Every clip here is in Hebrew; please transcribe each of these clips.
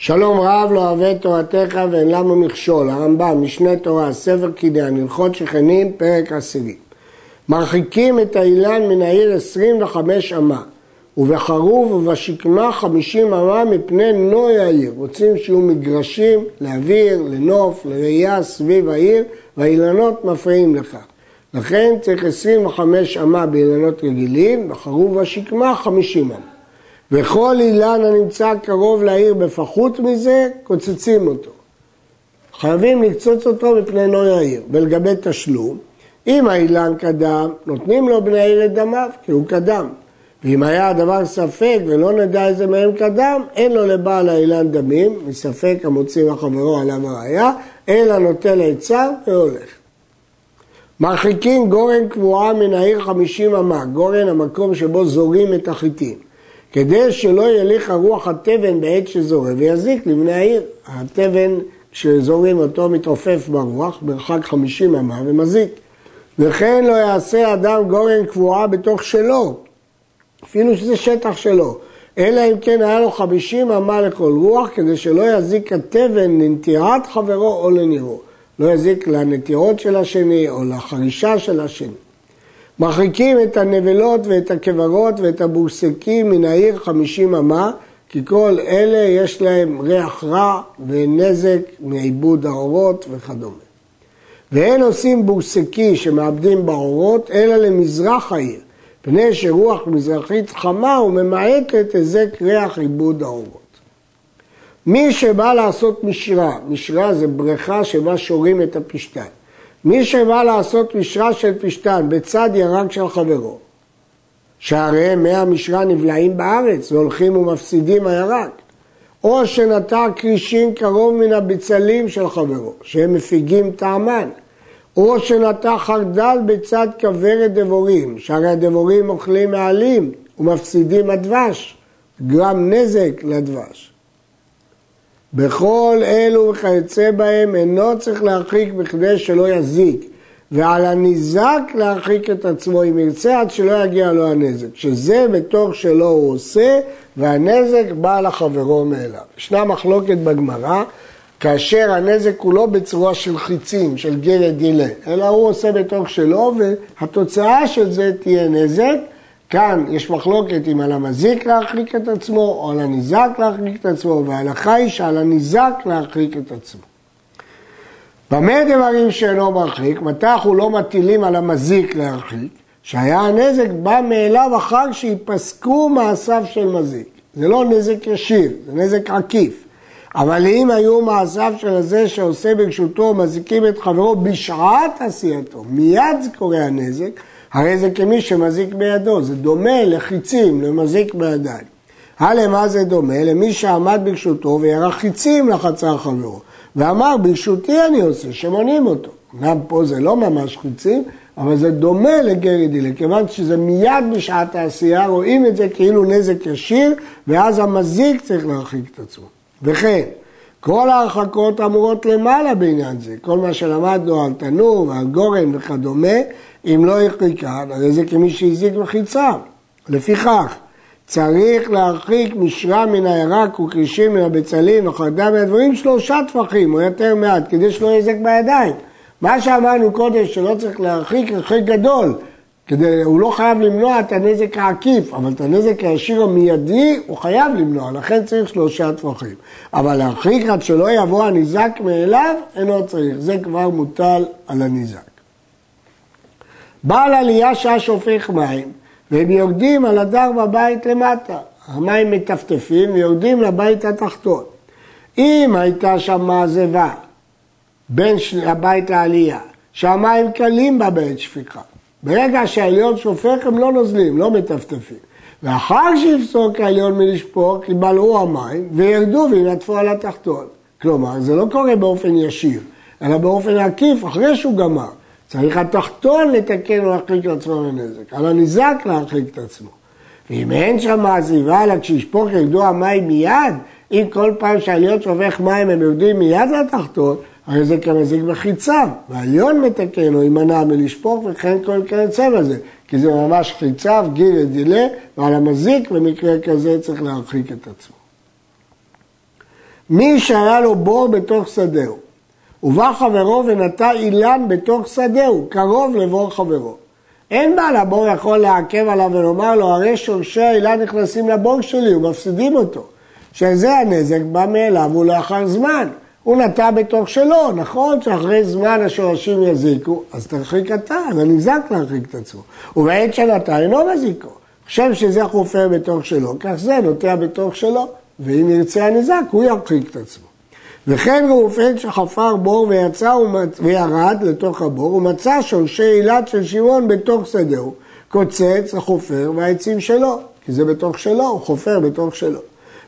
שלום רב לא אוהב תורתך ואין לנו מכשול, הרמב"ם, משנה תורה, ספר קניין, הלכות שכנים, פרק עשירי. מרחיקים את האילן מן העיר 25 אמה, ובחרוב ובשקמה 50 אמה מפני נוי העיר. רוצים שיהיו מגרשים לאוויר, לנוף, לראייה סביב העיר, והאילנות מפריעים לכך. לכן צריך 25 אמה באילנות רגילים, בחרוב ובשקמה 50 אמה. וכל אילן הנמצא קרוב לעיר בפחות מזה, קוצצים אותו. חייבים לקצוץ אותו מפני נוי העיר. ולגבי תשלום, אם האילן קדם, נותנים לו בני העיר את דמיו, כי הוא קדם. ואם היה הדבר ספק ולא נדע איזה מהם קדם, אין לו לבעל האילן דמים, מספק המוציא מחברו עליו הראייה, אלא נוטל עצה והולך. מרחיקים גורן קבועה מן העיר חמישים אמה, גורן המקום שבו זורים את החיטים. כדי שלא יליך הרוח התבן בעת שזורם ויזיק לבני העיר. התבן שזורים אותו מתעופף ברוח, מרחק חמישים אמה ומזיק. וכן לא יעשה אדם גורן קבועה בתוך שלו, אפילו שזה שטח שלו, אלא אם כן היה לו חמישים אמה לכל רוח, כדי שלא יזיק התבן לנטירת חברו או לנירו. לא יזיק לנטירות של השני או לחרישה של השני. מרחיקים את הנבלות ואת הכברות ואת הבורסקים מן העיר חמישים אמה, כי כל אלה יש להם ריח רע ונזק מעיבוד האורות וכדומה. ואין עושים בורסקי שמאבדים באורות, אלא למזרח העיר, פני שרוח מזרחית חמה וממעטת היזק ריח עיבוד האורות. מי שבא לעשות משרה, משרה זה בריכה שבה שורים את הפשתן. מי שבא לעשות משרה של פשתן בצד ירק של חברו, שהרי מי המשרה נבלעים בארץ והולכים ומפסידים הירק, או שנטע כרישים קרוב מן הבצלים של חברו, שהם מפיגים טעמן, או שנטע חרדל בצד כוורת דבורים, שהרי הדבורים אוכלים מעלים ומפסידים הדבש, גרם נזק לדבש. בכל אלו וכיוצא בהם אינו צריך להרחיק בכדי שלא יזיק, ועל הניזק להרחיק את עצמו אם ירצה עד שלא יגיע לו הנזק, שזה בתוך שלא הוא עושה והנזק בא לחברו מאליו. ישנה מחלוקת בגמרא כאשר הנזק הוא לא בצורה של חיצים, של גרד דילה, אלא הוא עושה בתוך שלו והתוצאה של זה תהיה נזק כאן יש מחלוקת אם על המזיק להרחיק את עצמו או על הניזק להרחיק את עצמו, וההלכה היא שעל הניזק להרחיק את עצמו. במה דברים שאינו מרחיק, מתי אנחנו לא מטילים על המזיק להרחיק? שהיה הנזק בא מאליו אחר שיפסקו מעשיו של מזיק. זה לא נזק ישיר, זה נזק עקיף. אבל אם היו מעשיו של הזה שעושה ברשותו מזיקים את חברו בשעת עשייתו, מיד זה קורה הנזק, הרי זה כמי שמזיק בידו, זה דומה לחיצים, למזיק בידיים. הלאה מה זה דומה? למי שעמד ברשותו וירח חיצים לחצר חברו, ואמר ברשותי אני עושה, שמונים אותו. אמנם פה זה לא ממש חיצים, אבל זה דומה לגרי דילה, כיוון שזה מיד בשעת העשייה, רואים את זה כאילו נזק ישיר, ואז המזיק צריך להרחיק את עצמו. וכן, כל ההרחקות אמורות למעלה בעניין זה, כל מה שלמדנו על תנור ועל גורן וכדומה, אם לא הרחיקה, הרי זה כמי שהזיק מחיצה. לפיכך, צריך להרחיק משרה מן הירק וקרישים מן הבצלים וחרדה מהדברים שלושה טפחים או יותר מעט, כדי שלא יזק בידיים. מה שאמרנו קודם שלא צריך להרחיק, הרחיק גדול. כדי, הוא לא חייב למנוע את הנזק העקיף, אבל את הנזק הישיר המיידי הוא חייב למנוע, לכן צריך שלושה טפחים. אבל להרחיק עד שלא יבוא הניזק מאליו, אינו צריך, זה כבר מוטל על הניזק. בעל עלייה שעה שופך מים, והם יורדים על הדר בבית למטה. המים מטפטפים ויורדים לבית התחתון. אם הייתה שם מעזבה בין הבית לעלייה, שהמים קלים בה בעת שפיכה, ברגע שהעליון שופך הם לא נוזלים, לא מטפטפים. ואחר שיפסוק העליון מלשפוך, יבלעו המים וירדו וינטפו על התחתון. כלומר, זה לא קורה באופן ישיר, אלא באופן עקיף, אחרי שהוא גמר. צריך התחתון לתקן ולהרחיק את עצמו מנזק, על הניזק להרחיק את עצמו. ואם אין שם עזיבה, אלא כשישפוך ירדו המים מיד, אם כל פעם שהעליון שופך מים הם יורדים מיד לתחתון, הרי זה כמזיק בחיצה, והעליון מתקן או יימנע מלשפוך וכן כל כיוצא בזה, כי זה ממש חיצה, גיל ודילה, ועל המזיק במקרה כזה צריך להרחיק את עצמו. מי שהיה לו בור בתוך שדהו, ובא חברו ונטע אילן בתוך שדהו, קרוב לבור חברו. אין בעל הבור יכול לעכב עליו ולומר לו, הרי שורשי האילן נכנסים לבור שלי ומפסידים אותו. שזה הנזק בא מאליו ולאחר זמן. הוא נטע בתוך שלו, נכון שאחרי זמן השורשים יזיקו, אז תרחיק אתה, אז הנזק להרחיק את עצמו. ובעת שנטע אינו מזיקו. חושב שזה חופר בתוך שלו, כך זה נוטע בתוך שלו, ואם ירצה הנזק, הוא ירחיק את עצמו. וכן ראובן שחפר בור ויצא וירד לתוך הבור, ומצא שורשי אילת של שמעון בתוך שדהו, קוצץ החופר והעצים שלו, כי זה בתוך שלו, הוא חופר בתוך שלו.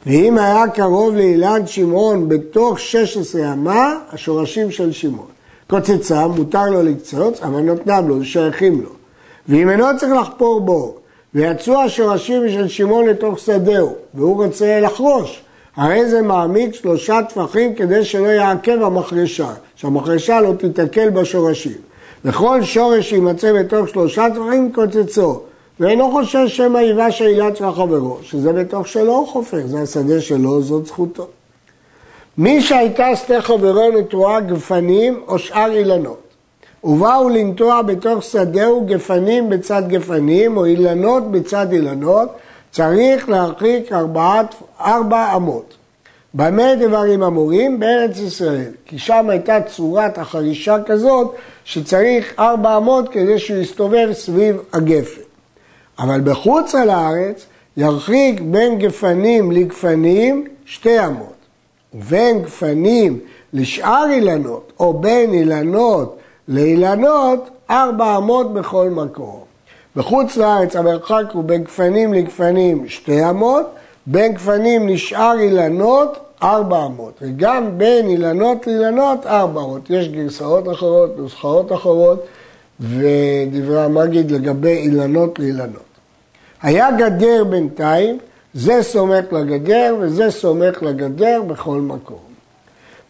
ואם היה קרוב לאילן שמעון בתוך 16 אמה, השורשים של שמעון. קוצצה, מותר לו לקצוץ, אבל נותנם לו, שייכים לו. ואם אינו צריך לחפור בור, ויצאו השורשים של שמעון לתוך שדהו, והוא רוצה לחרוש, הרי זה מעמיק שלושה טפחים כדי שלא יעכב המחרשה, שהמחרשה לא תיתקל בשורשים. וכל שורש שימצא בתוך שלושה טפחים קוצצו, ואינו חושש שמא ייבש העילת של חברו, שזה בתוך שלו חופר, זה השדה שלו, זאת זכותו. מי שהייתה שדה חברו נטועה גפנים או שאר אילנות, ובאו לנטוע בתוך שדהו גפנים בצד גפנים או אילנות בצד אילנות, צריך להרחיק ארבעת, ארבע אמות. במה דברים אמורים? בארץ ישראל. כי שם הייתה צורת החרישה כזאת שצריך ארבע אמות כדי שהוא יסתובב סביב הגפן. אבל בחוץ על הארץ ירחיק בין גפנים לגפנים שתי אמות. ובין גפנים לשאר אילנות, או בין אילנות לאילנות, ארבע אמות בכל מקום. בחוץ לארץ המרחק הוא בין גפנים לגפנים שתי אמות, בין גפנים לשאר אילנות ארבע אמות, וגם בין אילנות לאילנות ארבע אמות. יש גרסאות אחרות, נוסחאות אחרות, ודברי המגיד לגבי אילנות לאילנות. היה גדר בינתיים, זה סומך לגדר וזה סומך לגדר בכל מקום.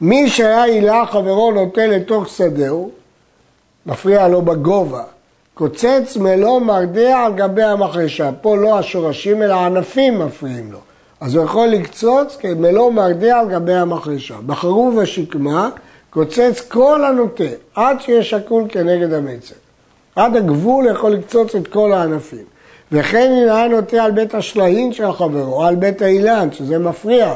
מי שהיה הילה חברו נוטה לתוך שדהו, מפריע לו בגובה, קוצץ מלוא מרדע על גבי המחרשה. פה לא השורשים אלא הענפים מפריעים לו. אז הוא יכול לקצוץ כמלוא מרדע על גבי המחרשה. בחרוב השקמה קוצץ כל הנוטה עד שיהיה שקול כנגד המצר. עד הגבול יכול לקצוץ את כל הענפים. וכן אם היה נוטה על בית השלהין של חברו, או על בית האילן, שזה מפריע,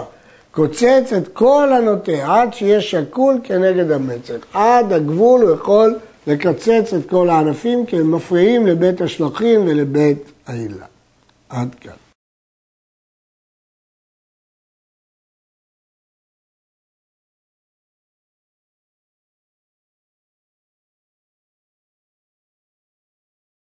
קוצץ את כל הנוטה עד שיהיה שקול כנגד המצר. עד הגבול הוא יכול לקצץ את כל הענפים כי הם מפריעים לבית השלחים ולבית האילן. עד כאן.